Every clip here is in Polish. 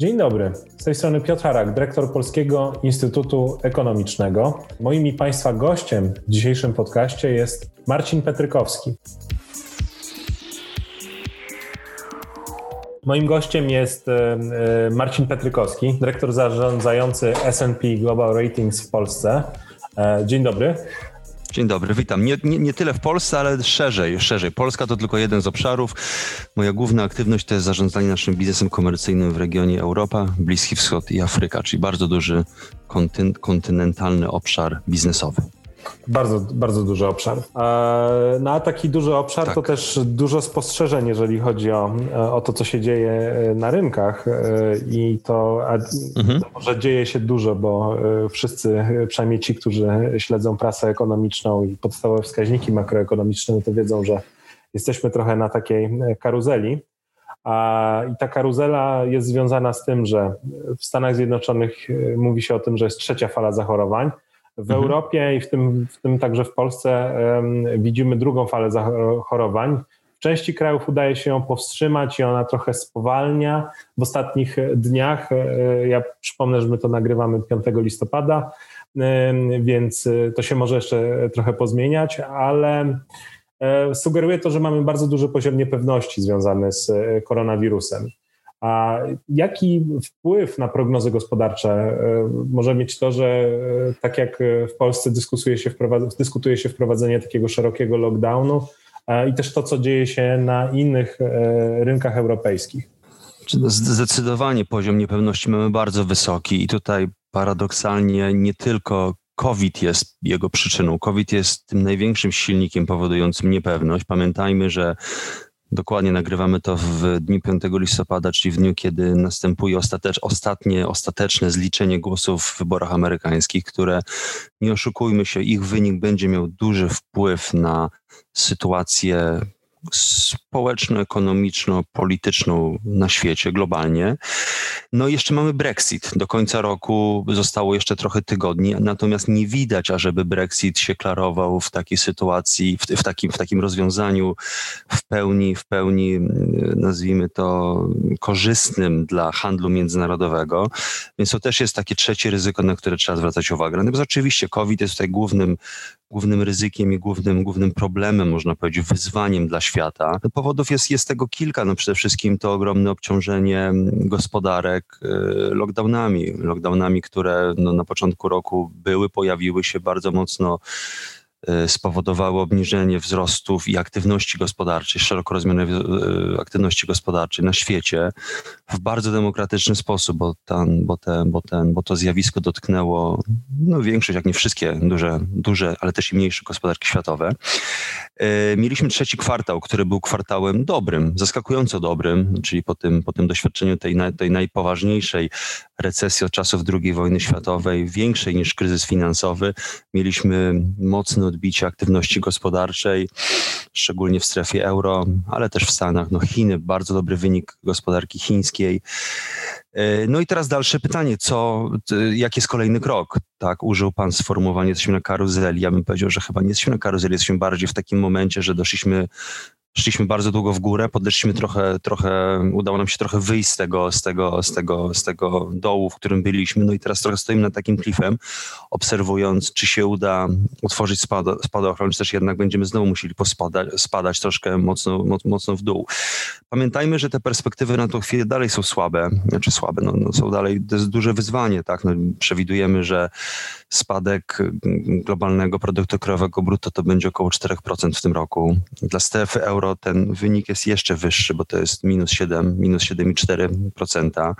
Dzień dobry. Z tej strony Piotr Harak, dyrektor Polskiego Instytutu Ekonomicznego. Moim i Państwa gościem w dzisiejszym podcaście jest Marcin Petrykowski. Moim gościem jest e, e, Marcin Petrykowski, dyrektor zarządzający S&P Global Ratings w Polsce. E, dzień dobry. Dzień dobry, witam. Nie, nie, nie, tyle w Polsce, ale szerzej, szerzej. Polska to tylko jeden z obszarów. Moja główna aktywność to jest zarządzanie naszym biznesem komercyjnym w regionie Europa, Bliski Wschód i Afryka, czyli bardzo duży kontynentalny obszar biznesowy. Bardzo, bardzo duży obszar. No a taki duży obszar tak. to też dużo spostrzeżeń, jeżeli chodzi o, o to, co się dzieje e, na rynkach e, i to, mhm. że dzieje się dużo, bo e, wszyscy, przynajmniej ci, którzy śledzą prasę ekonomiczną i podstawowe wskaźniki makroekonomiczne, no to wiedzą, że jesteśmy trochę na takiej karuzeli. I ta karuzela jest związana z tym, że w Stanach Zjednoczonych mówi się o tym, że jest trzecia fala zachorowań, w mhm. Europie i w tym, w tym także w Polsce widzimy drugą falę zachorowań. W części krajów udaje się ją powstrzymać i ona trochę spowalnia. W ostatnich dniach, e, ja przypomnę, że my to nagrywamy 5 listopada, więc e, to się może jeszcze trochę pozmieniać, ale e, sugeruje to, że mamy bardzo duży poziom niepewności związany z koronawirusem. A jaki wpływ na prognozy gospodarcze e, może mieć to, że e, tak jak w Polsce dyskutuje się, dyskutuje się wprowadzenie takiego szerokiego lockdownu i też to, co dzieje się na innych e, rynkach europejskich? Zdecydowanie poziom niepewności mamy bardzo wysoki i tutaj paradoksalnie nie tylko COVID jest jego przyczyną. COVID jest tym największym silnikiem powodującym niepewność. Pamiętajmy, że Dokładnie nagrywamy to w dniu 5 listopada, czyli w dniu, kiedy następuje ostatecz, ostatnie, ostateczne zliczenie głosów w wyborach amerykańskich, które, nie oszukujmy się, ich wynik będzie miał duży wpływ na sytuację społeczno-ekonomiczno-polityczną na świecie globalnie. No i jeszcze mamy Brexit. Do końca roku zostało jeszcze trochę tygodni, natomiast nie widać, ażeby Brexit się klarował w takiej sytuacji, w, w, takim, w takim rozwiązaniu w pełni, w pełni, nazwijmy to, korzystnym dla handlu międzynarodowego. Więc to też jest takie trzecie ryzyko, na które trzeba zwracać uwagę. Natomiast oczywiście COVID jest tutaj głównym głównym ryzykiem i głównym, głównym problemem, można powiedzieć, wyzwaniem dla świata. Powodów jest, jest tego kilka. No przede wszystkim to ogromne obciążenie gospodarek y, lockdownami. Lockdownami, które no, na początku roku były, pojawiły się bardzo mocno E, spowodowało obniżenie wzrostów i aktywności gospodarczej, szeroko rozumianej e, aktywności gospodarczej na świecie w bardzo demokratyczny sposób, bo, ten, bo, bo, ten, bo to zjawisko dotknęło no, większość, jak nie wszystkie duże, duże, ale też i mniejsze gospodarki światowe. E, mieliśmy trzeci kwartał, który był kwartałem dobrym, zaskakująco dobrym, czyli po tym, po tym doświadczeniu tej, tej najpoważniejszej recesji od czasów II wojny światowej, większej niż kryzys finansowy, mieliśmy mocne odbicie aktywności gospodarczej, szczególnie w strefie euro, ale też w Stanach. No Chiny, bardzo dobry wynik gospodarki chińskiej. E, no i teraz dalsze pytanie, co, jaki jest kolejny krok? Tak, użył Pan sformułowania, jesteśmy na karuzeli. Ja bym powiedział, że chyba nie jesteśmy na karuzeli, jesteśmy bardziej w takim momencie, że doszliśmy szliśmy bardzo długo w górę, podeszliśmy trochę, trochę, udało nam się trochę wyjść z tego, z tego, z tego, z tego dołu, w którym byliśmy, no i teraz trochę stoimy nad takim klifem, obserwując, czy się uda utworzyć spado, spadochron, czy też jednak będziemy znowu musieli pospadać, spadać troszkę mocno, mocno w dół. Pamiętajmy, że te perspektywy na tą chwilę dalej są słabe, znaczy słabe, no, no są dalej, to jest duże wyzwanie, tak, no, przewidujemy, że spadek globalnego produktu krajowego brutto to będzie około 4% w tym roku. Dla strefy euro ten wynik jest jeszcze wyższy, bo to jest minus 7, minus 7,4%.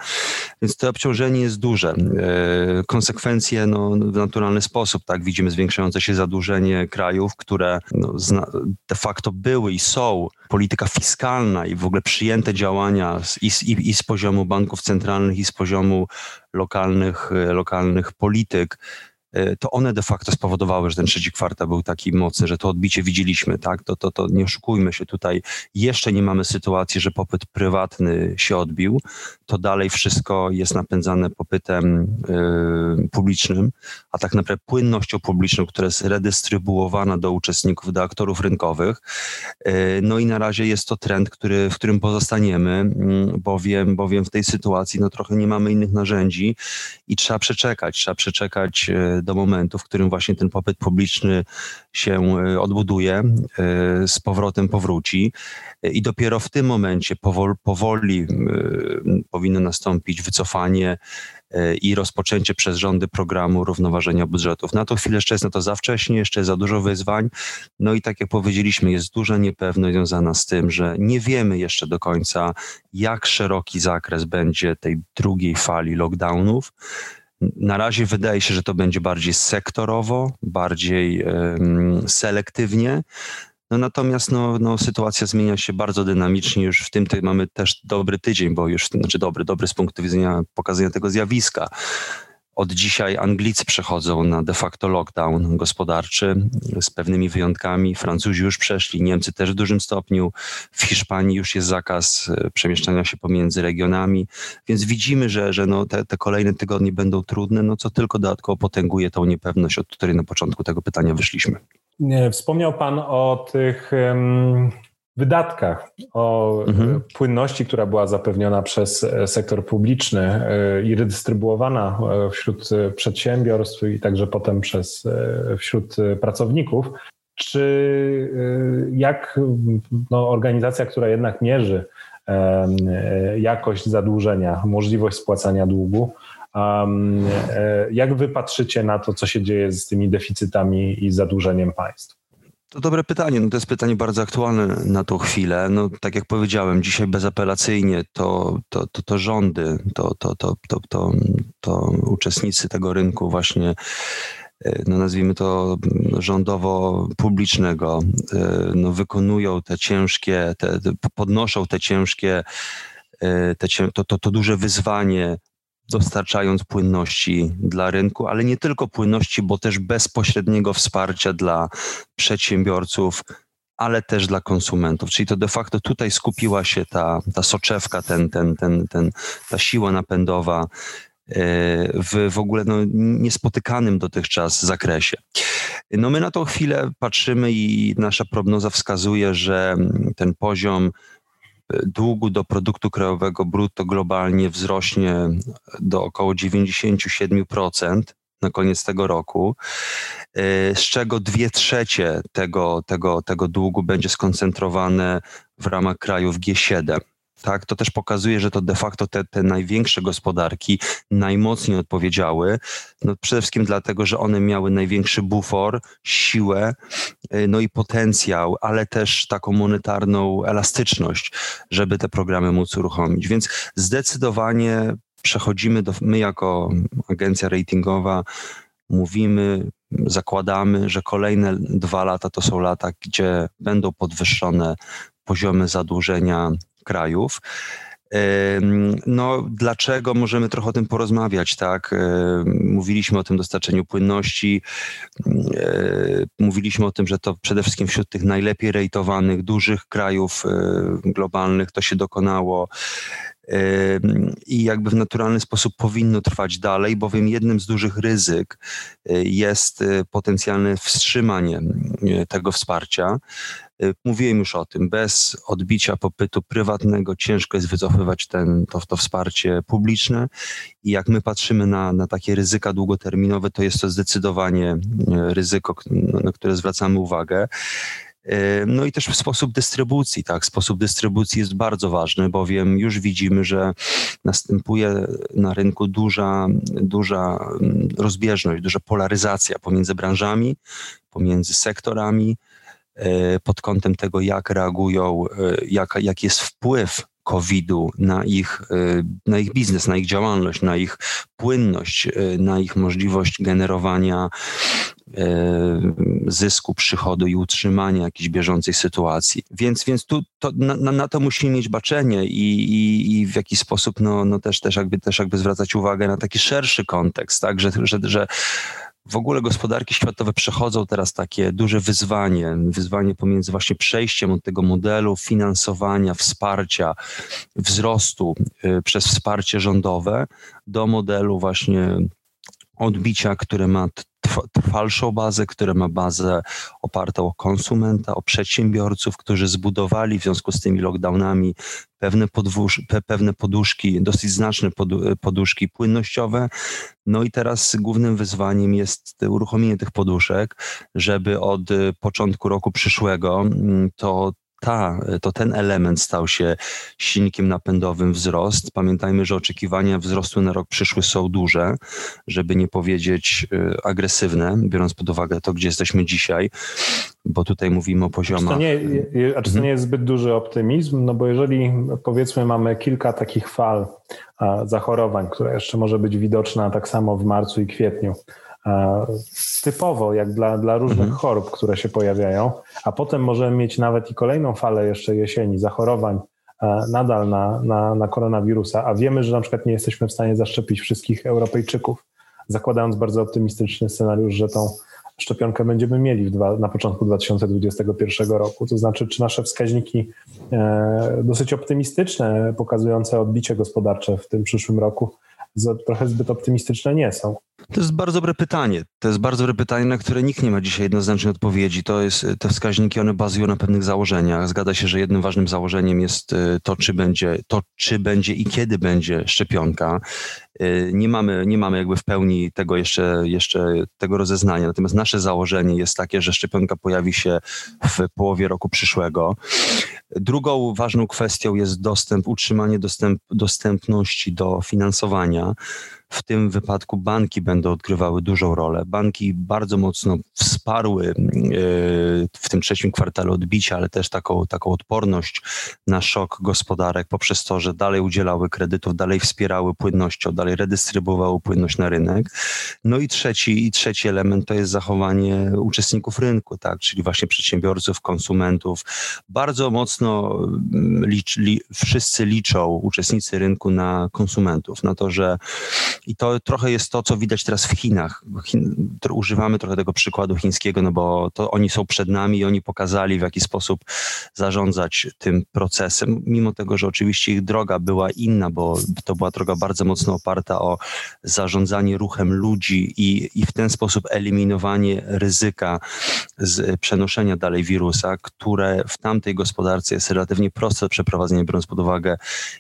Więc to obciążenie jest duże. E, konsekwencje no, w naturalny sposób, tak, widzimy zwiększające się zadłużenie krajów, które no, de facto były i są polityka fiskalna i w ogóle przyjęte działania z, i, i, z poziomu banków centralnych, i z poziomu lokalnych, e, lokalnych polityk to one de facto spowodowały, że ten trzeci kwartał był taki mocny, że to odbicie widzieliśmy, tak? To, to, to nie oszukujmy się tutaj. Jeszcze nie mamy sytuacji, że popyt prywatny się odbił. To dalej wszystko jest napędzane popytem y, publicznym, a tak naprawdę płynnością publiczną, która jest redystrybuowana do uczestników, do aktorów rynkowych. Y, no i na razie jest to trend, który, w którym pozostaniemy, mm, bowiem, bowiem w tej sytuacji no, trochę nie mamy innych narzędzi i trzeba przeczekać, trzeba przeczekać y, do momentu, w którym właśnie ten popyt publiczny się odbuduje, z powrotem powróci i dopiero w tym momencie powoli, powoli powinno nastąpić wycofanie e, i rozpoczęcie przez rządy programu równoważenia budżetów. Na to chwilę jeszcze jest na to za wcześnie, jeszcze za dużo wyzwań. No i tak jak powiedzieliśmy, jest duża niepewność związana z tym, że nie wiemy jeszcze do końca, jak szeroki zakres będzie tej drugiej fali lockdownów. Na razie wydaje się, że to będzie bardziej sektorowo, bardziej um, selektywnie, no natomiast no, no, sytuacja zmienia się bardzo dynamicznie. Już w tym mamy też dobry tydzień, bo już, znaczy dobry, dobry z punktu widzenia pokazania tego zjawiska. Od dzisiaj Anglicy przechodzą na de facto lockdown gospodarczy z pewnymi wyjątkami. Francuzi już przeszli, Niemcy też w dużym stopniu. W Hiszpanii już jest zakaz e, przemieszczania się pomiędzy regionami, więc widzimy, że, że no te, te kolejne tygodnie będą trudne, no co tylko dodatkowo potęguje tą niepewność, od której na początku tego pytania wyszliśmy. Wspomniał Pan o tych wydatkach, o mhm. płynności, która była zapewniona przez e, sektor publiczny e, i redystrybuowana e, wśród przedsiębiorstw i także potem przez, wśród pracowników. Czy jak no, organizacja, która jednak mierzy jakość zadłużenia, możliwość spłacania długu, jak wy patrzycie na to, co się dzieje z tymi deficytami i zadłużeniem państw? To dobre pytanie. No to jest pytanie bardzo aktualne na tą chwilę. No, tak jak powiedziałem, dzisiaj bezapelacyjnie to, to, to, to rządy, to, to, to, to, to, to uczestnicy tego rynku właśnie e, no nazwijmy to rządowo-publicznego, e, no wykonują te ciężkie, te, podnoszą te ciężkie, e, te, to, to, to duże wyzwanie dostarczając płynności dla rynku, ale nie tylko płynności, bo też bezpośredniego wsparcia dla przedsiębiorców, ale też dla konsumentów. Czyli to de facto tutaj skupiła się ta, ta soczewka, ten, ten, ten, ten, ta siła napędowa e, w w ogóle no, niespotykanym dotychczas zakresie. No my na tą chwilę patrzymy i nasza prognoza wskazuje, że ten poziom długu do produktu krajowego brutto globalnie wzrośnie do około 97% na koniec tego roku, e, z czego dwie trzecie tego, tego, tego długu będzie skoncentrowane w ramach krajów G7. Tak, to też pokazuje, że to de facto te, te największe gospodarki najmocniej odpowiedziały. No przede wszystkim dlatego, że one miały największy bufor, siłę, y, no i potencjał, ale też taką monetarną elastyczność, żeby te programy móc uruchomić. Więc zdecydowanie przechodzimy do, my jako agencja ratingowa mówimy, zakładamy, że kolejne dwa lata to są lata, gdzie będą podwyższone poziomy zadłużenia krajów. No, dlaczego możemy trochę o tym porozmawiać, tak? Mówiliśmy o tym dostarczeniu płynności, mówiliśmy o tym, że to przede wszystkim wśród tych najlepiej rejtowanych, dużych krajów globalnych to się dokonało i jakby w naturalny sposób powinno trwać dalej, bowiem jednym z dużych ryzyk jest potencjalne wstrzymanie tego wsparcia. Mówiłem już o tym, bez odbicia popytu prywatnego ciężko jest wycofywać ten, to, to wsparcie publiczne i jak my patrzymy na, na takie ryzyka długoterminowe, to jest to zdecydowanie ryzyko, na które zwracamy uwagę. No i też sposób dystrybucji, tak? Sposób dystrybucji jest bardzo ważny, bowiem już widzimy, że następuje na rynku duża, duża mm, rozbieżność, duża polaryzacja pomiędzy branżami, pomiędzy sektorami, e, pod kątem tego, jak reagują, e, jak, jaki jest wpływ COVID-u na ich, e, na ich biznes, na ich działalność, na ich płynność, na ich możliwość generowania E, zysku, przychodu i utrzymania jakiejś bieżącej sytuacji. Więc, więc tu to, na, na to musimy mieć baczenie i, i, i, w jakiś sposób no, no też, też, jakby, też jakby zwracać uwagę na taki szerszy kontekst, tak, że, że, że w ogóle gospodarki światowe przechodzą teraz takie duże wyzwanie, wyzwanie pomiędzy właśnie przejściem od tego modelu finansowania, wsparcia, wzrostu y, przez wsparcie rządowe do modelu właśnie odbicia, które ma trwalszą bazę, które ma bazę opartą o konsumenta, o przedsiębiorców, którzy zbudowali w związku z tymi lockdownami pewne, podwóż, pewne poduszki, dosyć znaczne poduszki płynnościowe. No i teraz głównym wyzwaniem jest uruchomienie tych poduszek, żeby od początku roku przyszłego mm, to ta, to ten element stał się silnikiem napędowym wzrost. Pamiętajmy, że oczekiwania wzrostu na rok przyszły są duże, żeby nie powiedzieć y, agresywne, biorąc pod uwagę to, gdzie jesteśmy dzisiaj, bo tutaj mówimy o poziomach. A czy to nie, a czy to nie jest zbyt duży optymizm? No bo jeżeli powiedzmy mamy kilka takich fal zachorowań, które jeszcze może być widoczna tak samo w marcu i kwietniu, typowo jak dla, dla różnych mhm. chorób, które się pojawiają, a potem możemy mieć nawet i kolejną falę jeszcze jesieni zachorowań nadal na, na, na koronawirusa, a wiemy, że na przykład nie jesteśmy w stanie zaszczepić wszystkich Europejczyków, zakładając bardzo optymistyczny scenariusz, że tą szczepionkę będziemy mieli dwa, na początku 2021 roku. To znaczy, czy nasze wskaźniki e, dosyć optymistyczne, pokazujące odbicie gospodarcze w tym przyszłym roku, trochę zbyt optymistyczne nie są. To jest bardzo dobre pytanie. To jest bardzo dobre pytanie, na które nikt nie ma dzisiaj jednoznacznej odpowiedzi. To jest, te wskaźniki, one bazują na pewnych założeniach. Zgadza się, że jednym ważnym założeniem jest y, to, czy będzie, to, czy będzie i kiedy będzie szczepionka. Y, nie mamy, nie mamy jakby w pełni tego jeszcze, jeszcze tego rozeznania. Natomiast nasze założenie jest takie, że szczepionka pojawi się w połowie roku przyszłego. Drugą ważną kwestią jest dostęp, utrzymanie dostęp, dostępności do finansowania. W tym wypadku banki będą odgrywały dużą rolę. Banki bardzo mocno wsparły e, w tym trzecim kwartale odbicia, ale też taką, taką odporność na szok gospodarek poprzez to, że dalej udzielały kredytów, dalej wspierały płynnością, dalej redystrybuowały płynność na rynek. No i trzeci, i trzeci element to jest zachowanie uczestników rynku, tak, czyli właśnie przedsiębiorców, konsumentów. Bardzo mocno mm, li, wszyscy liczą, uczestnicy rynku na konsumentów, na to, że i to trochę jest to, co widać teraz w Chinach. Chin, używamy trochę tego przykładu chińskiego, no bo to oni są przed nami i oni pokazali, w jaki sposób zarządzać tym procesem, mimo tego, że oczywiście ich droga była inna, bo to była droga bardzo mocno oparta o zarządzanie ruchem ludzi i, i w ten sposób eliminowanie ryzyka z przenoszenia dalej wirusa, które w tamtej gospodarce jest relatywnie proste do przeprowadzenia, biorąc pod uwagę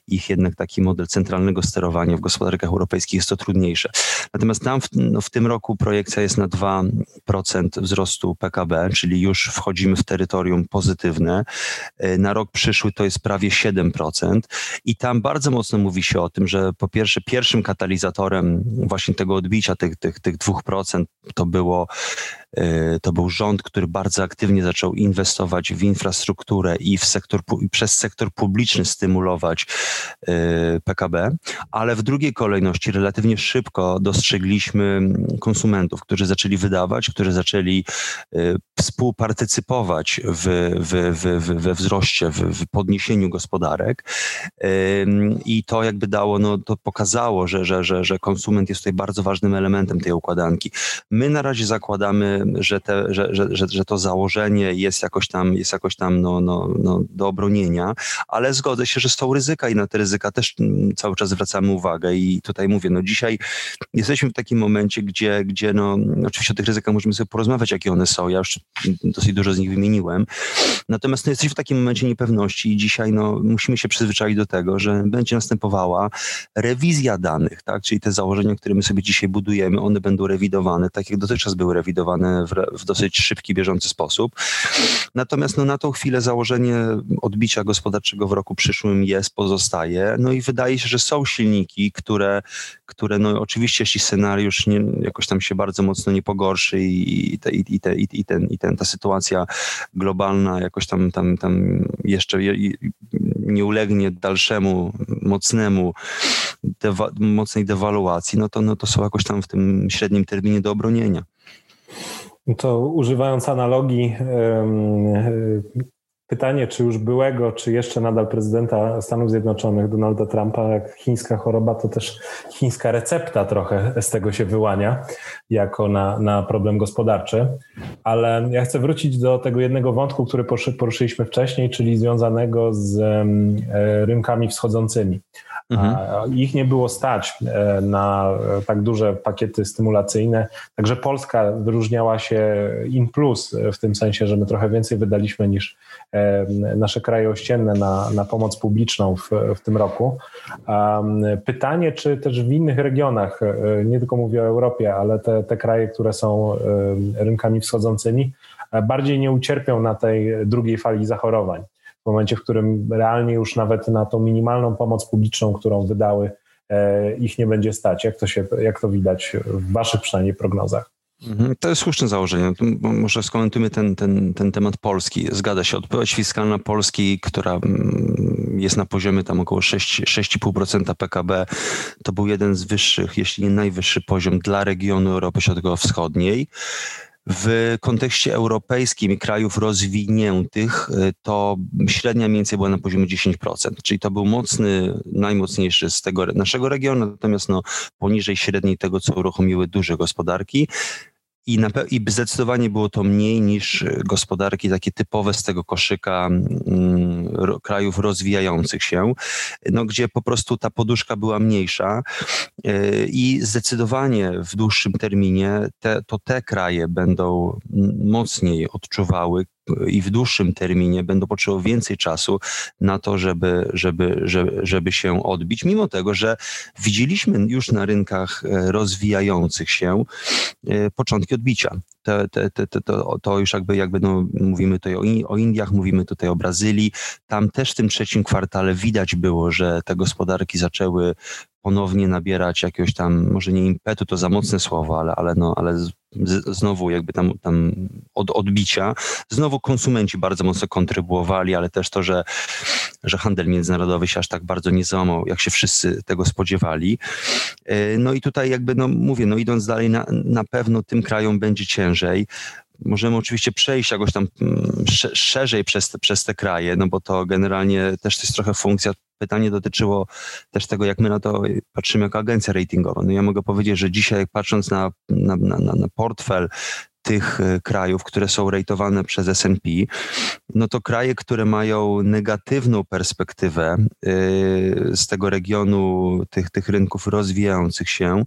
ich jednak taki model centralnego sterowania w gospodarkach europejskich jest to trudniejsze. Natomiast tam w, no, w tym roku projekcja jest na 2% wzrostu PKB, czyli już wchodzimy w terytorium pozytywne. E, na rok przyszły to jest prawie 7% i tam bardzo mocno mówi się o tym, że po pierwsze pierwszym katalizatorem właśnie tego odbicia tych, tych, tych 2% to było to był rząd, który bardzo aktywnie zaczął inwestować w infrastrukturę i w sektor, i przez sektor publiczny stymulować e, PKB, ale w drugiej kolejności relatywnie szybko dostrzegliśmy konsumentów, którzy zaczęli wydawać, którzy zaczęli e, współpartycypować w, w, w, we wzroście, w, w podniesieniu gospodarek i to jakby dało, no to pokazało, że, że, że, że konsument jest tutaj bardzo ważnym elementem tej układanki. My na razie zakładamy że, te, że, że, że, że to założenie jest jakoś tam, jest jakoś tam no, no, no, do obronienia, ale zgodzę się, że są ryzyka i na te ryzyka też mm, cały czas zwracamy uwagę. I tutaj mówię, no dzisiaj jesteśmy w takim momencie, gdzie, gdzie no, oczywiście o tych ryzykach możemy sobie porozmawiać, jakie one są, ja już dosyć dużo z nich wymieniłem, natomiast no, jesteśmy w takim momencie niepewności i dzisiaj no, musimy się przyzwyczaić do tego, że będzie następowała rewizja danych, tak, czyli te założenia, które my sobie dzisiaj budujemy, one będą rewidowane, tak jak dotychczas były rewidowane w, w dosyć szybki, bieżący sposób. Natomiast no, na tą chwilę założenie odbicia gospodarczego w roku przyszłym jest, pozostaje. No i wydaje się, że są silniki, które, które no oczywiście jeśli scenariusz nie, jakoś tam się bardzo mocno nie pogorszy i, i, te, i, ten, i ten, ta sytuacja globalna jakoś tam, tam, tam jeszcze nie ulegnie dalszemu, mocnemu, dewa, mocnej dewaluacji, no to, no to są jakoś tam w tym średnim terminie do obronienia. To używając analogii, pytanie, czy już byłego, czy jeszcze nadal prezydenta Stanów Zjednoczonych, Donalda Trumpa, jak chińska choroba, to też chińska recepta trochę z tego się wyłania, jako na, na problem gospodarczy. Ale ja chcę wrócić do tego jednego wątku, który poruszyliśmy wcześniej, czyli związanego z rynkami wschodzącymi. Mhm. Ich nie było stać e, na tak duże pakiety stymulacyjne, także Polska wyróżniała się in plus w tym sensie, że my trochę więcej wydaliśmy niż e, nasze kraje ościenne na, na pomoc publiczną w, w tym roku. Pytanie, czy też w innych regionach, e, nie tylko mówię o Europie, ale te, te kraje, które są rynkami wschodzącymi, bardziej nie ucierpią na tej drugiej fali zachorowań w momencie, w którym realnie już nawet na tą minimalną pomoc publiczną, którą wydały, e, ich nie będzie stać. Jak to, się, jak to widać w Waszych przynajmniej prognozach? Mhm, to jest słuszne założenie. Może skomentujmy ten, ten, ten temat Polski. Zgadza się. Odpowiedź fiskalna Polski, która jest na poziomie tam około 6,5% PKB, to był jeden z wyższych, jeśli nie najwyższy poziom dla regionu Europy Środkowo-Wschodniej. W kontekście europejskim krajów rozwiniętych y, to średnia mniej więcej była na poziomie 10%, czyli to był mocny, najmocniejszy z tego naszego regionu, natomiast no, poniżej średniej tego, co uruchomiły duże gospodarki. I, na, I zdecydowanie było to mniej niż gospodarki takie typowe z tego koszyka mm, krajów rozwijających się, no, gdzie po prostu ta poduszka była mniejsza. Yy, i zdecydowanie w dłuższym terminie te, to te kraje będą mocniej odczuwały i w dłuższym terminie będą potrzebowały więcej czasu na to, żeby, żeby, żeby, żeby się odbić, mimo tego, że widzieliśmy już na rynkach e, rozwijających się e, początki odbicia. Te, te, te, to, to już jakby, jakby no, mówimy tutaj o, o Indiach, mówimy tutaj o Brazylii. Tam też w tym trzecim kwartale widać było, że te gospodarki zaczęły ponownie nabierać jakiegoś tam, może nie impetu, to za mocne słowo, ale, ale, no, ale znowu jakby tam, tam od odbicia. Znowu konsumenci bardzo mocno kontrybuowali, ale też to, że, że handel międzynarodowy się aż tak bardzo nie załamał, jak się wszyscy tego spodziewali. E, no i tutaj jakby, no mówię, no idąc dalej, na, na pewno tym krajom będzie ciężej. Możemy oczywiście przejść jakoś tam mm, szerzej przez te, przez te kraje, no bo to generalnie też to jest trochę funkcja. Pytanie dotyczyło też tego, jak my na to patrzymy jako agencja ratingowa. No ja mogę powiedzieć, że dzisiaj patrząc na, na, na, na portfel tych e, krajów, które są rejtowane przez S&P, no to kraje, które mają negatywną perspektywę e, z tego regionu, tych, tych rynków rozwijających się,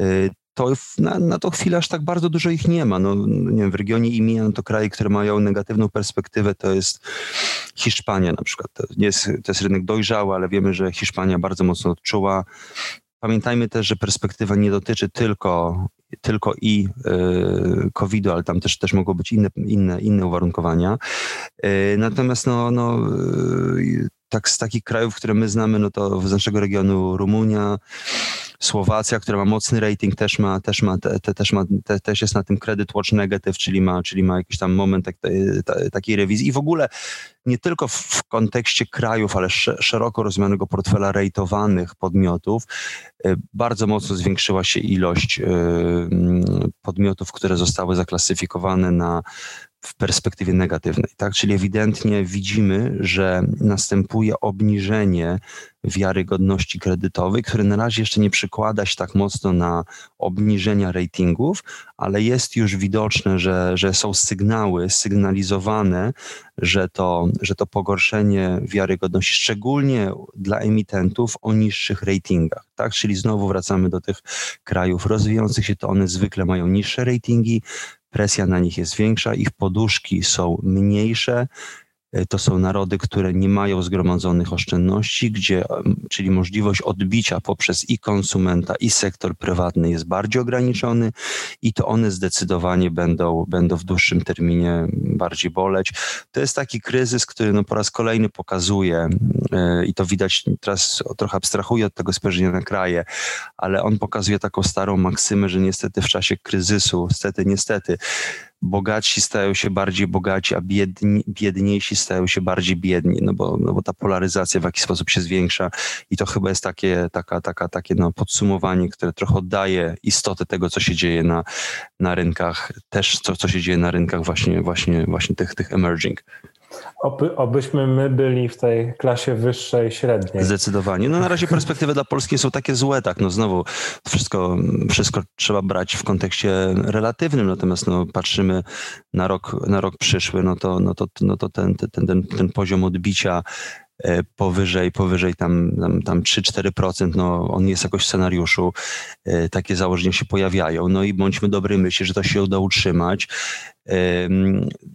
e, to na, na tą chwilę aż tak bardzo dużo ich nie ma. No, nie wiem, w regionie IMIA no to kraje, które mają negatywną perspektywę, to jest Hiszpania na przykład. To jest, to jest rynek dojrzały, ale wiemy, że Hiszpania bardzo mocno odczuła. Pamiętajmy też, że perspektywa nie dotyczy tylko, tylko i y, COVID-u, ale tam też, też mogą być inne, inne, inne uwarunkowania. Y, natomiast no, no, y, tak z takich krajów, które my znamy, no to z naszego regionu Rumunia, Słowacja, która ma mocny rating, też ma, też ma, te, te, też, ma te, też jest na tym credit watch negative, czyli ma, czyli ma jakiś tam moment tak, takiej rewizji. I w ogóle nie tylko w, kontekście krajów, ale sz, szeroko rozumianego portfela rejtowanych podmiotów, y, bardzo mocno zwiększyła się ilość y, podmiotów, które zostały zaklasyfikowane na w perspektywie negatywnej, tak? Czyli ewidentnie widzimy, że następuje obniżenie wiarygodności kredytowej, które na razie jeszcze nie przykłada się tak mocno na obniżenia ratingów, ale jest już widoczne, że, że są sygnały sygnalizowane, że to, że to pogorszenie wiarygodności, szczególnie dla emitentów o niższych ratingach, tak? Czyli znowu wracamy do tych krajów rozwijających się, to one zwykle mają niższe ratingi, presja na nich jest większa, ich poduszki są mniejsze, to są narody, które nie mają zgromadzonych oszczędności, gdzie, czyli możliwość odbicia poprzez i konsumenta, i sektor prywatny jest bardziej ograniczony i to one zdecydowanie będą, będą w dłuższym terminie bardziej boleć. To jest taki kryzys, który no po raz kolejny pokazuje yy, i to widać, teraz trochę abstrahuję od tego spojrzenia na kraje, ale on pokazuje taką starą maksymę, że niestety w czasie kryzysu, niestety, niestety, bogatsi stają się bardziej bogaci, a biedni, biedniejsi stają się bardziej biedni, no bo, no bo ta polaryzacja w jakiś sposób się zwiększa i to chyba jest takie, taka, taka, takie no podsumowanie, które trochę oddaje istotę tego, co się dzieje na, na rynkach, też co, co się dzieje na rynkach właśnie, właśnie, właśnie tych, tych emerging. Oby, obyśmy my byli w tej klasie wyższej, średniej. Zdecydowanie. No na razie perspektywy dla Polski są takie złe, tak, no znowu wszystko, wszystko trzeba brać w kontekście relatywnym, natomiast no, patrzymy na rok, na rok przyszły, no to, no to, no to ten, ten, ten, ten poziom odbicia E, powyżej, powyżej tam, tam, tam 3-4%, no on jest jakoś w scenariuszu, e, takie założenia się pojawiają, no i bądźmy dobrej myśli, że to się uda utrzymać.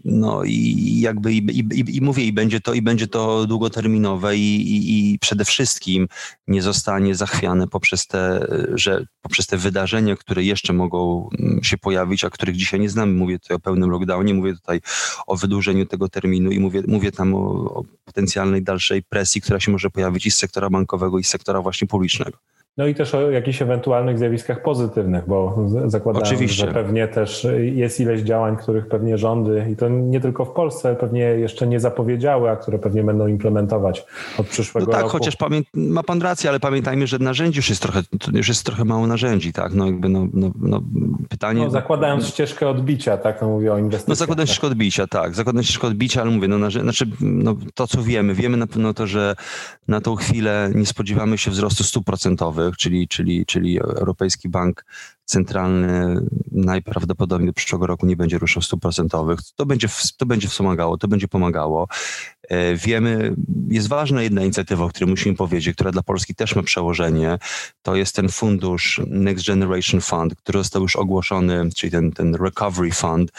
No i jakby i, i, i, mówię, i będzie to, i będzie to długoterminowe i, i, przede wszystkim nie zostanie zachwiane poprzez te, że, poprzez te wydarzenia, które jeszcze mogą mm, się pojawić, a których dzisiaj nie znamy. Mówię tutaj o pełnym lockdownie, mówię tutaj o wydłużeniu tego terminu i mówię, mówię tam o, o potencjalnej dalszej presji, która się może pojawić i z sektora bankowego, i z sektora właśnie publicznego. No i też o jakichś ewentualnych zjawiskach pozytywnych, bo zakładam, Oczywiście. że pewnie też jest ileś działań, których pewnie rządy, i to nie tylko w Polsce, pewnie jeszcze nie zapowiedziały, a które pewnie będą implementować od przyszłego no tak, roku. chociaż pamię- ma pan rację, ale pamiętajmy, że narzędzi już jest trochę, już jest trochę mało narzędzi, tak? No jakby no, no, no pytanie... No, zakładając ścieżkę odbicia, tak? No mówię o inwestycjach. No zakładając ścieżkę odbicia, tak. Zakładając ścieżkę odbicia, ale mówię, no, narzę- znaczy, no to co wiemy, wiemy na pewno to, że na tą chwilę nie spodziewamy się wzrostu stóp procentowych, czyli, czyli, czyli Europejski Bank Centralny najprawdopodobniej do przyszłego roku nie będzie ruszał stóp procentowych. To będzie, to będzie wspomagało, to będzie pomagało. E, wiemy, jest ważna jedna inicjatywa, o której musimy powiedzieć, która dla Polski też ma przełożenie. To jest ten fundusz Next Generation Fund, który został już ogłoszony, czyli ten, ten Recovery Fund,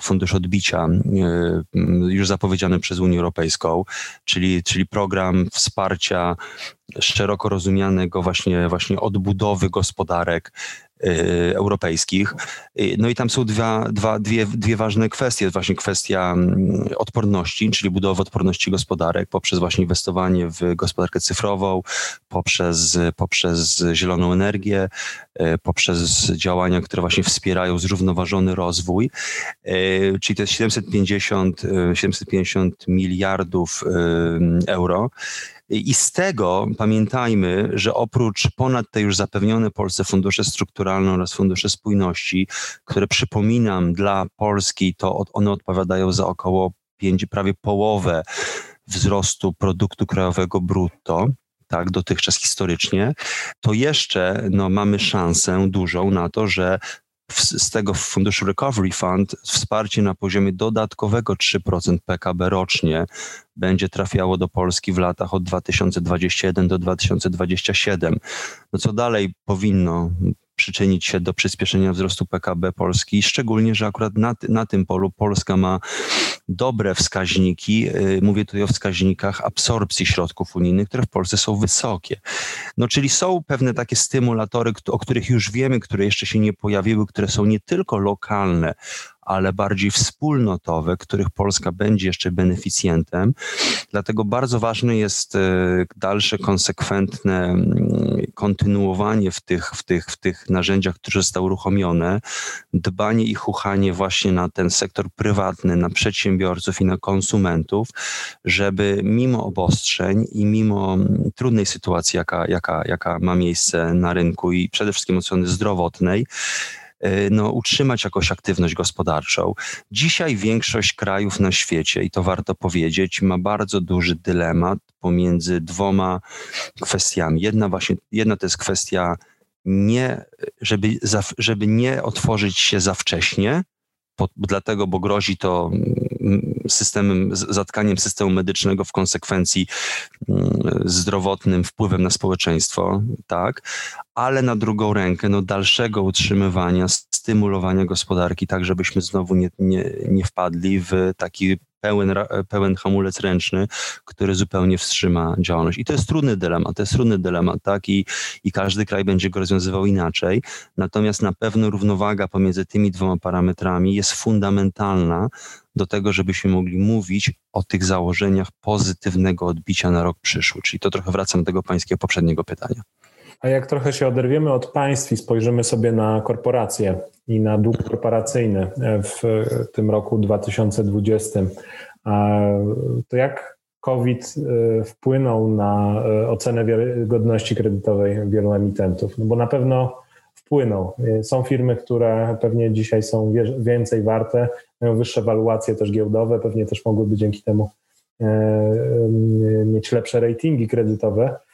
fundusz odbicia, e, już zapowiedziany przez Unię Europejską, czyli, czyli program wsparcia szeroko rozumianego właśnie, właśnie odbudowy gospodarek europejskich. Y, no i tam są dwa, dwa, dwie, dwie ważne kwestie. Właśnie kwestia mm, odporności, czyli budowy odporności gospodarek poprzez właśnie inwestowanie w gospodarkę cyfrową, poprzez, poprzez zieloną energię, y, poprzez działania, które właśnie wspierają zrównoważony rozwój. Czyli to jest 750, 750 miliardów euro. I z tego pamiętajmy, że oprócz ponad te już zapewnione Polsce fundusze strukturalne oraz fundusze spójności, które przypominam dla Polski, to one odpowiadają za około 5, prawie połowę wzrostu produktu krajowego brutto tak, dotychczas historycznie, to jeszcze no, mamy szansę dużą na to, że z tego funduszu Recovery Fund wsparcie na poziomie dodatkowego 3% PKB rocznie będzie trafiało do Polski w latach od 2021 do 2027. No co dalej powinno przyczynić się do przyspieszenia wzrostu PKB Polski, szczególnie, że akurat na, na tym polu Polska ma dobre wskaźniki, y, mówię tutaj o wskaźnikach absorpcji środków unijnych, które w Polsce są wysokie. No, czyli są pewne takie stymulatory, o których już wiemy, które jeszcze się nie pojawiły, które są nie tylko lokalne, ale bardziej wspólnotowe, których Polska będzie jeszcze beneficjentem. Dlatego bardzo ważne jest e, dalsze konsekwentne mm, kontynuowanie w tych, w tych, w tych narzędziach, które zostały uruchomione, dbanie i chuchanie właśnie na ten sektor prywatny, na przedsiębiorców i na konsumentów, żeby mimo obostrzeń i mimo mm, trudnej sytuacji, jaka, jaka, jaka ma miejsce na rynku i przede wszystkim od strony zdrowotnej, no, utrzymać jakąś aktywność gospodarczą. Dzisiaj większość krajów na świecie, i to warto powiedzieć, ma bardzo duży dylemat pomiędzy dwoma kwestiami. Jedna właśnie, jedna to jest kwestia nie, żeby, żeby nie otworzyć się za wcześnie, po, dlatego, bo grozi to mm, systemem, zatkaniem systemu medycznego w konsekwencji mm, zdrowotnym, wpływem na społeczeństwo, tak, ale na drugą rękę no, dalszego utrzymywania, stymulowania gospodarki, tak żebyśmy znowu nie, nie, nie wpadli w taki pełen, pełen hamulec ręczny, który zupełnie wstrzyma działalność. I to jest trudny dylemat, to jest trudny dylemat, tak? I, I każdy kraj będzie go rozwiązywał inaczej. Natomiast na pewno równowaga pomiędzy tymi dwoma parametrami jest fundamentalna do tego, żebyśmy mogli mówić o tych założeniach pozytywnego odbicia na rok przyszły. Czyli to trochę wracam do tego pańskiego poprzedniego pytania. A jak trochę się oderwiemy od państw i spojrzymy sobie na korporacje i na dług korporacyjny w tym roku 2020, to jak COVID e, wpłynął na e, ocenę wiarygodności kredytowej wielu emitentów? No bo na pewno wpłynął. E, są firmy, które pewnie dzisiaj są więcej warte, mają wyższe waluacje też giełdowe, pewnie też mogłyby dzięki temu mieć lepsze ratingi kredytowe, E,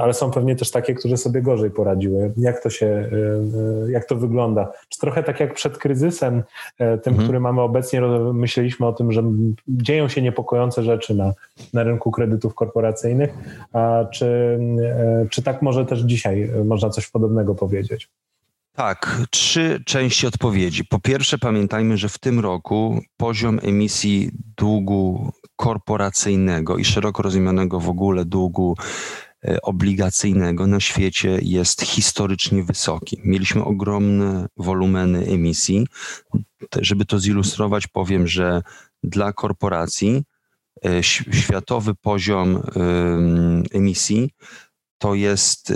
ale są pewnie też takie, które sobie gorzej poradziły. Jak to się, e, e, jak to wygląda? Czy trochę tak jak przed kryzysem, tym, mhm. który mamy obecnie, myśleliśmy o tym, że dzieją się niepokojące rzeczy na, na rynku kredytów korporacyjnych, a czy, czy tak może też dzisiaj można coś podobnego powiedzieć? Tak, trzy części odpowiedzi. Po pierwsze, pamiętajmy, że w tym roku poziom emisji długu korporacyjnego i szeroko rozumianego w ogóle długu E, obligacyjnego na świecie jest historycznie wysoki. Mieliśmy ogromne wolumeny emisji. Żeby to zilustrować, powiem, że dla korporacji e, światowy poziom emisji to jest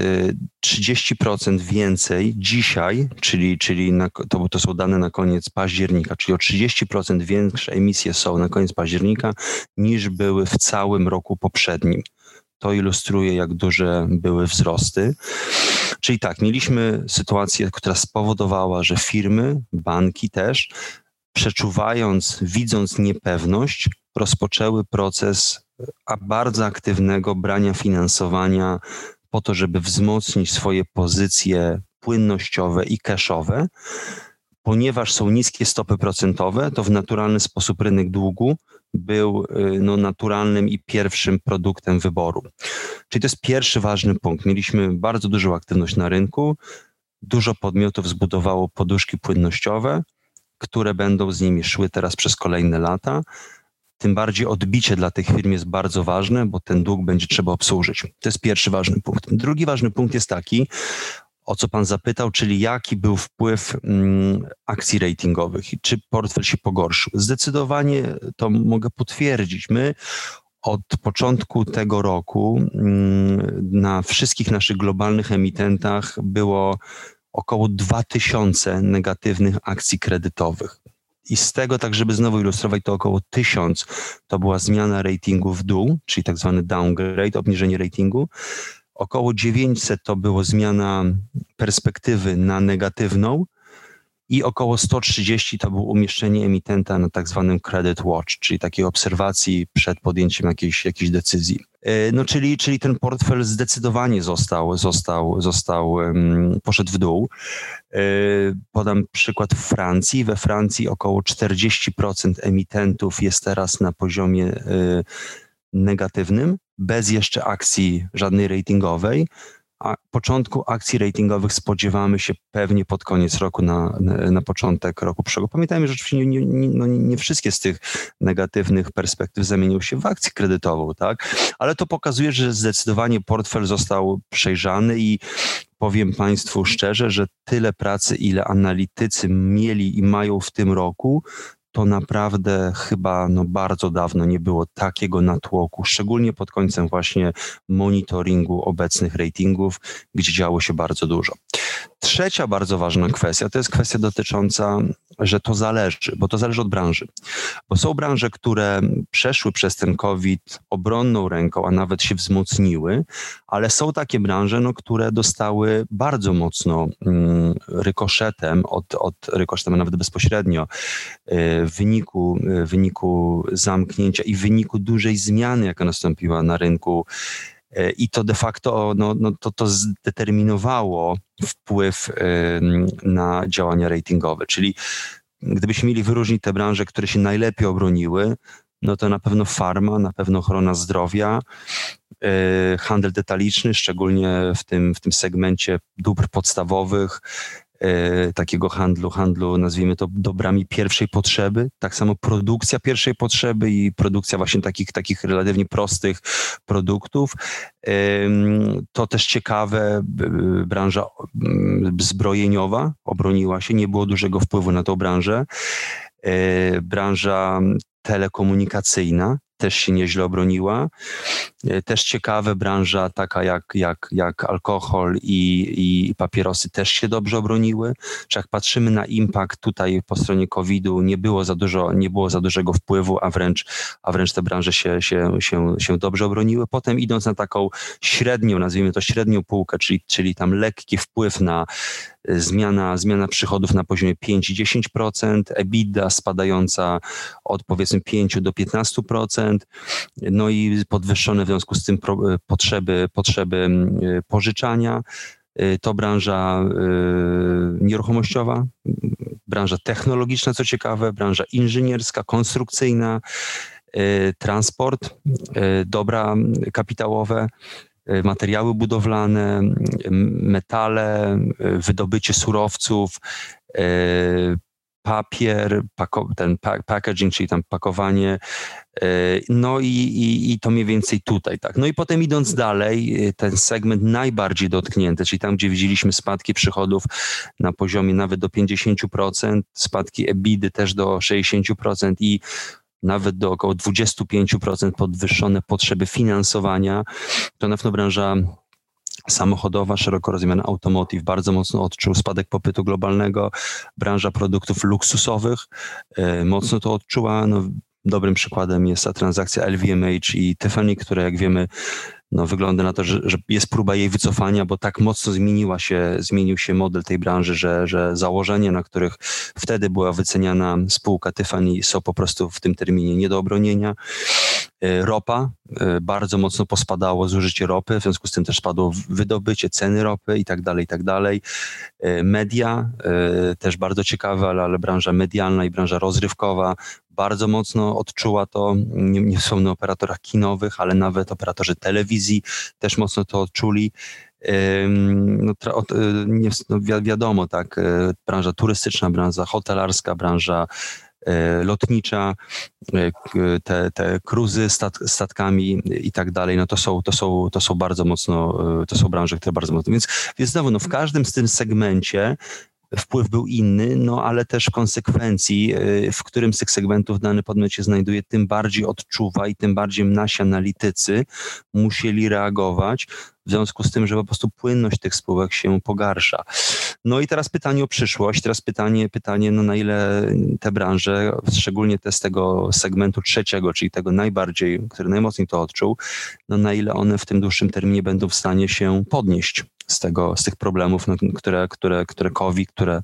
30% e, więcej dzisiaj, czyli, czyli na, to, to są dane na koniec października, czyli o 30% większe emisje są na koniec października niż były w całym roku poprzednim. To ilustruje, jak duże były wzrosty. Czyli tak, mieliśmy sytuację, która spowodowała, że firmy, banki też, przeczuwając, widząc niepewność, rozpoczęły proces bardzo aktywnego brania finansowania po to, żeby wzmocnić swoje pozycje płynnościowe i cashowe. Ponieważ są niskie stopy procentowe, to w naturalny sposób rynek długu był y, no, naturalnym i pierwszym produktem wyboru. Czyli to jest pierwszy ważny punkt. Mieliśmy bardzo dużą aktywność na rynku, dużo podmiotów zbudowało poduszki płynnościowe, które będą z nimi szły teraz przez kolejne lata. Tym bardziej odbicie dla tych firm jest bardzo ważne, bo ten dług będzie trzeba obsłużyć. To jest pierwszy ważny punkt. Drugi ważny punkt jest taki, o co Pan zapytał, czyli jaki był wpływ mm, akcji ratingowych i czy portfel się pogorszył. Zdecydowanie to mogę potwierdzić. My od początku tego roku mm, na wszystkich naszych globalnych emitentach było około 2000 negatywnych akcji kredytowych. I z tego, tak żeby znowu ilustrować, to około 1000 to była zmiana ratingu w dół, czyli tak zwany downgrade, obniżenie ratingu około 900 to było zmiana perspektywy na negatywną i około 130 to było umieszczenie emitenta na tak zwanym credit watch, czyli takiej obserwacji przed podjęciem jakiejś, jakiejś decyzji. E, no, czyli, czyli ten portfel zdecydowanie został, został, został poszedł w dół. E, podam przykład w Francji. We Francji około 40% emitentów jest teraz na poziomie y, negatywnym, bez jeszcze akcji żadnej ratingowej, a początku akcji ratingowych spodziewamy się pewnie pod koniec roku, na, na, początek roku przyszłego. Pamiętajmy, że oczywiście nie, nie, no nie, wszystkie z tych negatywnych perspektyw zamieniły się w akcję kredytową, tak? Ale to pokazuje, że zdecydowanie portfel został przejrzany i powiem Państwu szczerze, że tyle pracy, ile analitycy mieli i mają w tym roku, to naprawdę chyba no, bardzo dawno nie było takiego natłoku, szczególnie pod końcem właśnie monitoringu obecnych ratingów, gdzie działo się bardzo dużo. Trzecia bardzo ważna kwestia to jest kwestia dotycząca, że to zależy, bo to zależy od branży. Bo są branże, które przeszły przez ten COVID obronną ręką, a nawet się wzmocniły, ale są takie branże, no, które dostały bardzo mocno mm, rykoszetem, od, od rykoszetem, a nawet bezpośrednio, y, w wyniku, y, w wyniku zamknięcia i w wyniku dużej zmiany, jaka nastąpiła na rynku i to de facto no, no, to, to zdeterminowało wpływ na działania ratingowe. Czyli gdybyśmy mieli wyróżnić te branże, które się najlepiej obroniły, no to na pewno farma, na pewno ochrona zdrowia, handel detaliczny, szczególnie w tym, w tym segmencie dóbr podstawowych, E, takiego handlu, handlu nazwijmy to dobrami pierwszej potrzeby. Tak samo produkcja pierwszej potrzeby i produkcja właśnie takich, takich relatywnie prostych produktów. To też ciekawe, branża zbrojeniowa obroniła się, nie było dużego wpływu na tą branżę. E, branża telekomunikacyjna też się nieźle obroniła. E, też ciekawe, branża taka jak, jak, jak alkohol i, i papierosy też się dobrze obroniły. Czy jak patrzymy na impact tutaj po stronie COVID-u, nie było za dużo, nie było za dużego wpływu, a wręcz, a wręcz te branże się, się, się, się dobrze obroniły. Potem idąc na taką średnią, nazwijmy to średnią półkę, czyli, czyli tam lekki wpływ na e, zmiana, zmiana przychodów na poziomie 5-10%, EBITDA spadająca od powiedzmy 5 do 15%, 10%, no i podwyższone w związku z tym potrzeby, potrzeby pożyczania. To branża nieruchomościowa, branża technologiczna, co ciekawe, branża inżynierska, konstrukcyjna, transport, dobra kapitałowe, materiały budowlane, metale, wydobycie surowców, papier, ten packaging, czyli tam pakowanie, no i, i, i, to mniej więcej tutaj, tak. No i potem idąc dalej, ten segment najbardziej dotknięty, czyli tam, gdzie widzieliśmy spadki przychodów na poziomie nawet do 50%, spadki EBIDy też do 60% i nawet do około 25% podwyższone potrzeby finansowania. To na pewno branża samochodowa, szeroko rozumiana automotive bardzo mocno odczuł spadek popytu globalnego. Branża produktów luksusowych e, mocno to odczuła. No, dobrym przykładem jest ta transakcja LVMH i Tiffany, które jak wiemy no, wygląda na to, że, że, jest próba jej wycofania, bo tak mocno zmieniła się, zmienił się model tej branży, że, że założenia, na których wtedy była wyceniana spółka Tiffany są po prostu w tym terminie nie do obronienia. E, ropa, e, bardzo mocno pospadało zużycie ropy, w związku z tym też spadło wydobycie, ceny ropy i tak dalej, i tak dalej. E, media, też bardzo ciekawe, ale, ale branża medialna i branża rozrywkowa bardzo mocno odczuła to, nie, nie wspomnę o operatorach kinowych, ale nawet operatorzy telewizji też mocno to odczuli. No, nie, no wiadomo, tak, branża turystyczna, branża hotelarska, branża E, lotnicza, te, te cruzy stat, statkami i tak dalej, no to są, to są, to są bardzo mocno, to są branże, które bardzo mocno, więc, więc znowu, no w każdym z tym segmencie wpływ był inny, no ale też konsekwencji, w którym z tych segmentów dany podmiot się znajduje, tym bardziej odczuwa i tym bardziej nasi analitycy musieli reagować, w związku z tym, że po prostu płynność tych spółek się pogarsza. No i teraz pytanie o przyszłość, teraz pytanie, pytanie no na ile te branże, szczególnie te z tego segmentu trzeciego, czyli tego najbardziej, który najmocniej to odczuł, no na ile one w tym dłuższym terminie będą w stanie się podnieść z, tego, z tych problemów, no, które, które, które COVID, które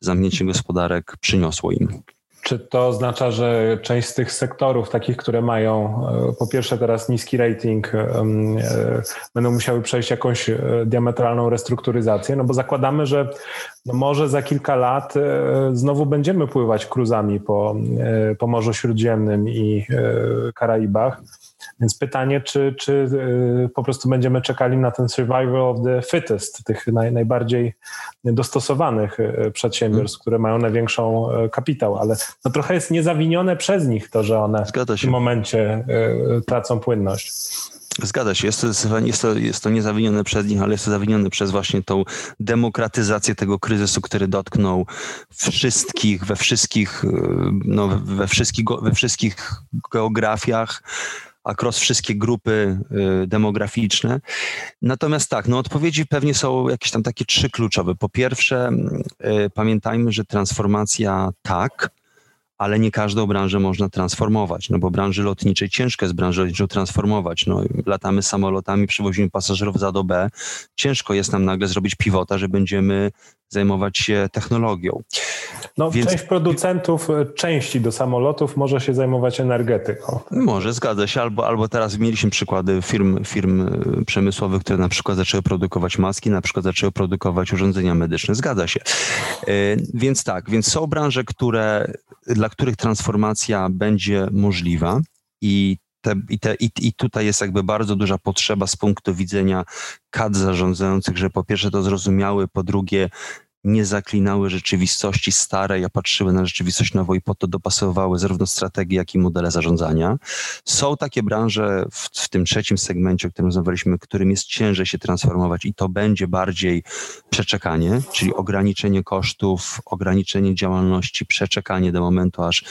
zamknięcie gospodarek przyniosło im. Czy to oznacza, że część z tych sektorów, takich, które mają e, po pierwsze teraz niski rating, e, będą musiały przejść jakąś e, diametralną restrukturyzację? No bo zakładamy, że no może za kilka lat znowu będziemy pływać cruzami po, po Morzu Śródziemnym i Karaibach. Więc pytanie, czy, czy y, po prostu będziemy czekali na ten survival of the fittest, tych naj, najbardziej dostosowanych y, przedsiębiorstw, które mają największą y, kapitał, ale no trochę jest niezawinione przez nich to, że one w tym momencie tracą płynność. Zgadza się, jest to, jest, to, jest to niezawinione przez nich, ale jest to zawinione przez właśnie tą demokratyzację tego kryzysu, który dotknął wszystkich, we wszystkich, no, we wszystkich, we wszystkich geografiach, across wszystkie grupy y, demograficzne. Natomiast tak, no odpowiedzi pewnie są jakieś tam takie trzy kluczowe. Po pierwsze, y, pamiętajmy, że transformacja tak, ale nie każdą branżę można transformować, no bo branży lotniczej ciężko jest branżę lotniczą transformować. No, latamy samolotami, przywozimy pasażerów z A do B. Ciężko jest nam nagle zrobić pivota, że będziemy zajmować się technologią. No, Więc... Część producentów e, części do samolotów może się zajmować energetyką. Może, zgadza się. Albo, albo teraz mieliśmy przykłady firm, firm e, przemysłowych, które na przykład zaczęły produkować maski, na przykład zaczęły produkować urządzenia medyczne. Zgadza się. E, więc tak, więc są branże, które, dla których transformacja będzie możliwa i te, i, te, i, I tutaj jest jakby bardzo duża potrzeba z punktu widzenia kadr zarządzających, że po pierwsze to zrozumiały, po drugie nie zaklinały rzeczywistości starej, a patrzyły na rzeczywistość nową i po to dopasowywały zarówno strategię, jak i modele zarządzania. Są takie branże w, w tym trzecim segmencie, o którym rozmawialiśmy, którym jest ciężej się transformować i to będzie bardziej przeczekanie, czyli ograniczenie kosztów, ograniczenie działalności, przeczekanie do momentu, aż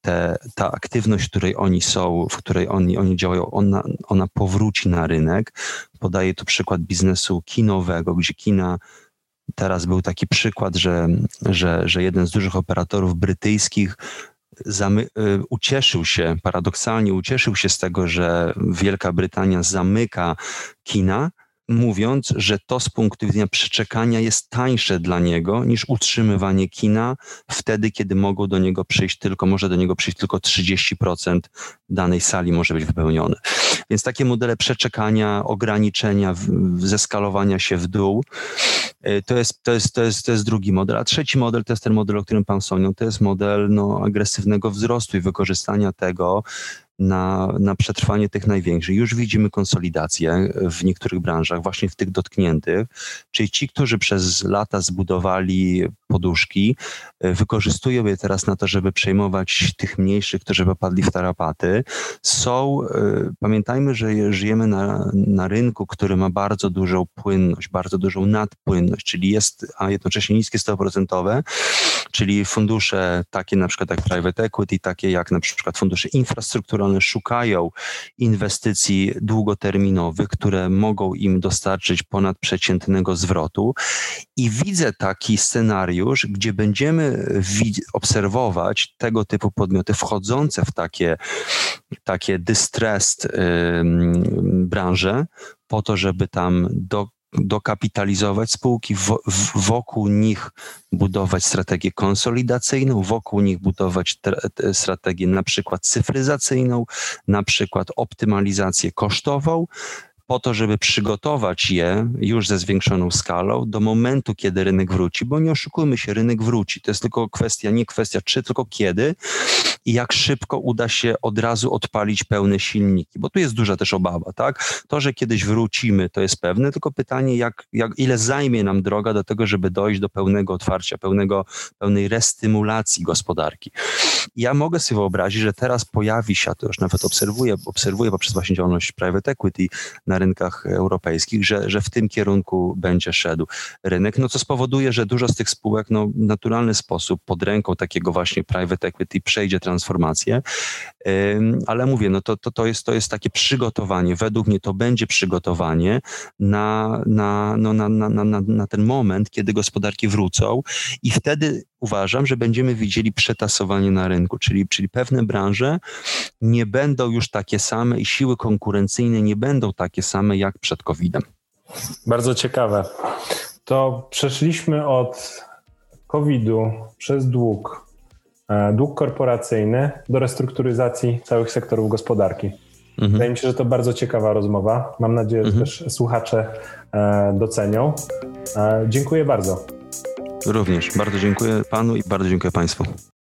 te, ta aktywność, w której oni są, w której oni, oni działają, ona, ona powróci na rynek. Podaję tu przykład biznesu kinowego, gdzie kina teraz był taki przykład, że, że, że jeden z dużych operatorów brytyjskich zamy, y, ucieszył się, paradoksalnie ucieszył się z tego, że Wielka Brytania zamyka kina, mówiąc, że to z punktu widzenia przeczekania jest tańsze dla niego niż utrzymywanie kina wtedy, kiedy mogą do niego przyjść tylko, może do niego przyjść tylko 30% danej sali może być wypełnione. Więc takie modele przeczekania, ograniczenia, zeskalowania się w dół, y, to jest, to, jest, to, jest, to jest drugi model. A trzeci model to jest ten model, o którym pan wspomniał, to jest model no, agresywnego wzrostu i wykorzystania tego, na, na przetrwanie tych największych. Już widzimy konsolidację w niektórych branżach, właśnie w tych dotkniętych, czyli ci, którzy przez lata zbudowali poduszki, e, wykorzystują je teraz na to, żeby przejmować tych mniejszych, którzy popadli w tarapaty. Są, e, pamiętajmy, że żyjemy na, na rynku, który ma bardzo dużą płynność, bardzo dużą nadpłynność, czyli jest, a jednocześnie niskie stopy procentowe, czyli fundusze takie na przykład jak private equity, takie jak na przykład fundusze infrastrukturalne szukają inwestycji długoterminowych, które mogą im dostarczyć ponadprzeciętnego zwrotu. I widzę taki scenariusz, gdzie będziemy obserwować tego typu podmioty wchodzące w takie, takie distressed branże po to, żeby tam do dokapitalizować spółki, wokół nich budować strategię konsolidacyjną, wokół nich budować strategię na przykład cyfryzacyjną, na przykład optymalizację kosztową, po to, żeby przygotować je już ze zwiększoną skalą do momentu, kiedy rynek wróci, bo nie oszukujmy się, rynek wróci. To jest tylko kwestia, nie kwestia czy, tylko kiedy i jak szybko uda się od razu odpalić pełne silniki, bo tu jest duża też obawa, tak? To, że kiedyś wrócimy, to jest pewne, tylko pytanie, jak, jak, ile zajmie nam droga do tego, żeby dojść do pełnego otwarcia, pełnego, pełnej restymulacji gospodarki. Ja mogę sobie wyobrazić, że teraz pojawi się, a to już nawet obserwuję, obserwuję poprzez właśnie działalność private equity na rynkach europejskich, że, że w tym kierunku będzie szedł rynek, no co spowoduje, że dużo z tych spółek no, w naturalny sposób pod ręką takiego właśnie private equity przejdzie transformację, ale mówię, no to, to, to, jest, to jest takie przygotowanie, według mnie to będzie przygotowanie na, na, no, na, na, na, na ten moment, kiedy gospodarki wrócą i wtedy uważam, że będziemy widzieli przetasowanie na rynku, czyli, czyli pewne branże nie będą już takie same i siły konkurencyjne nie będą takie same jak przed COVID-em. Bardzo ciekawe. To przeszliśmy od COVID-u przez dług, dług korporacyjny do restrukturyzacji całych sektorów gospodarki. Mhm. Wydaje mi się, że to bardzo ciekawa rozmowa. Mam nadzieję, że mhm. też słuchacze e, docenią. E, dziękuję bardzo. Również bardzo dziękuję panu i bardzo dziękuję państwu.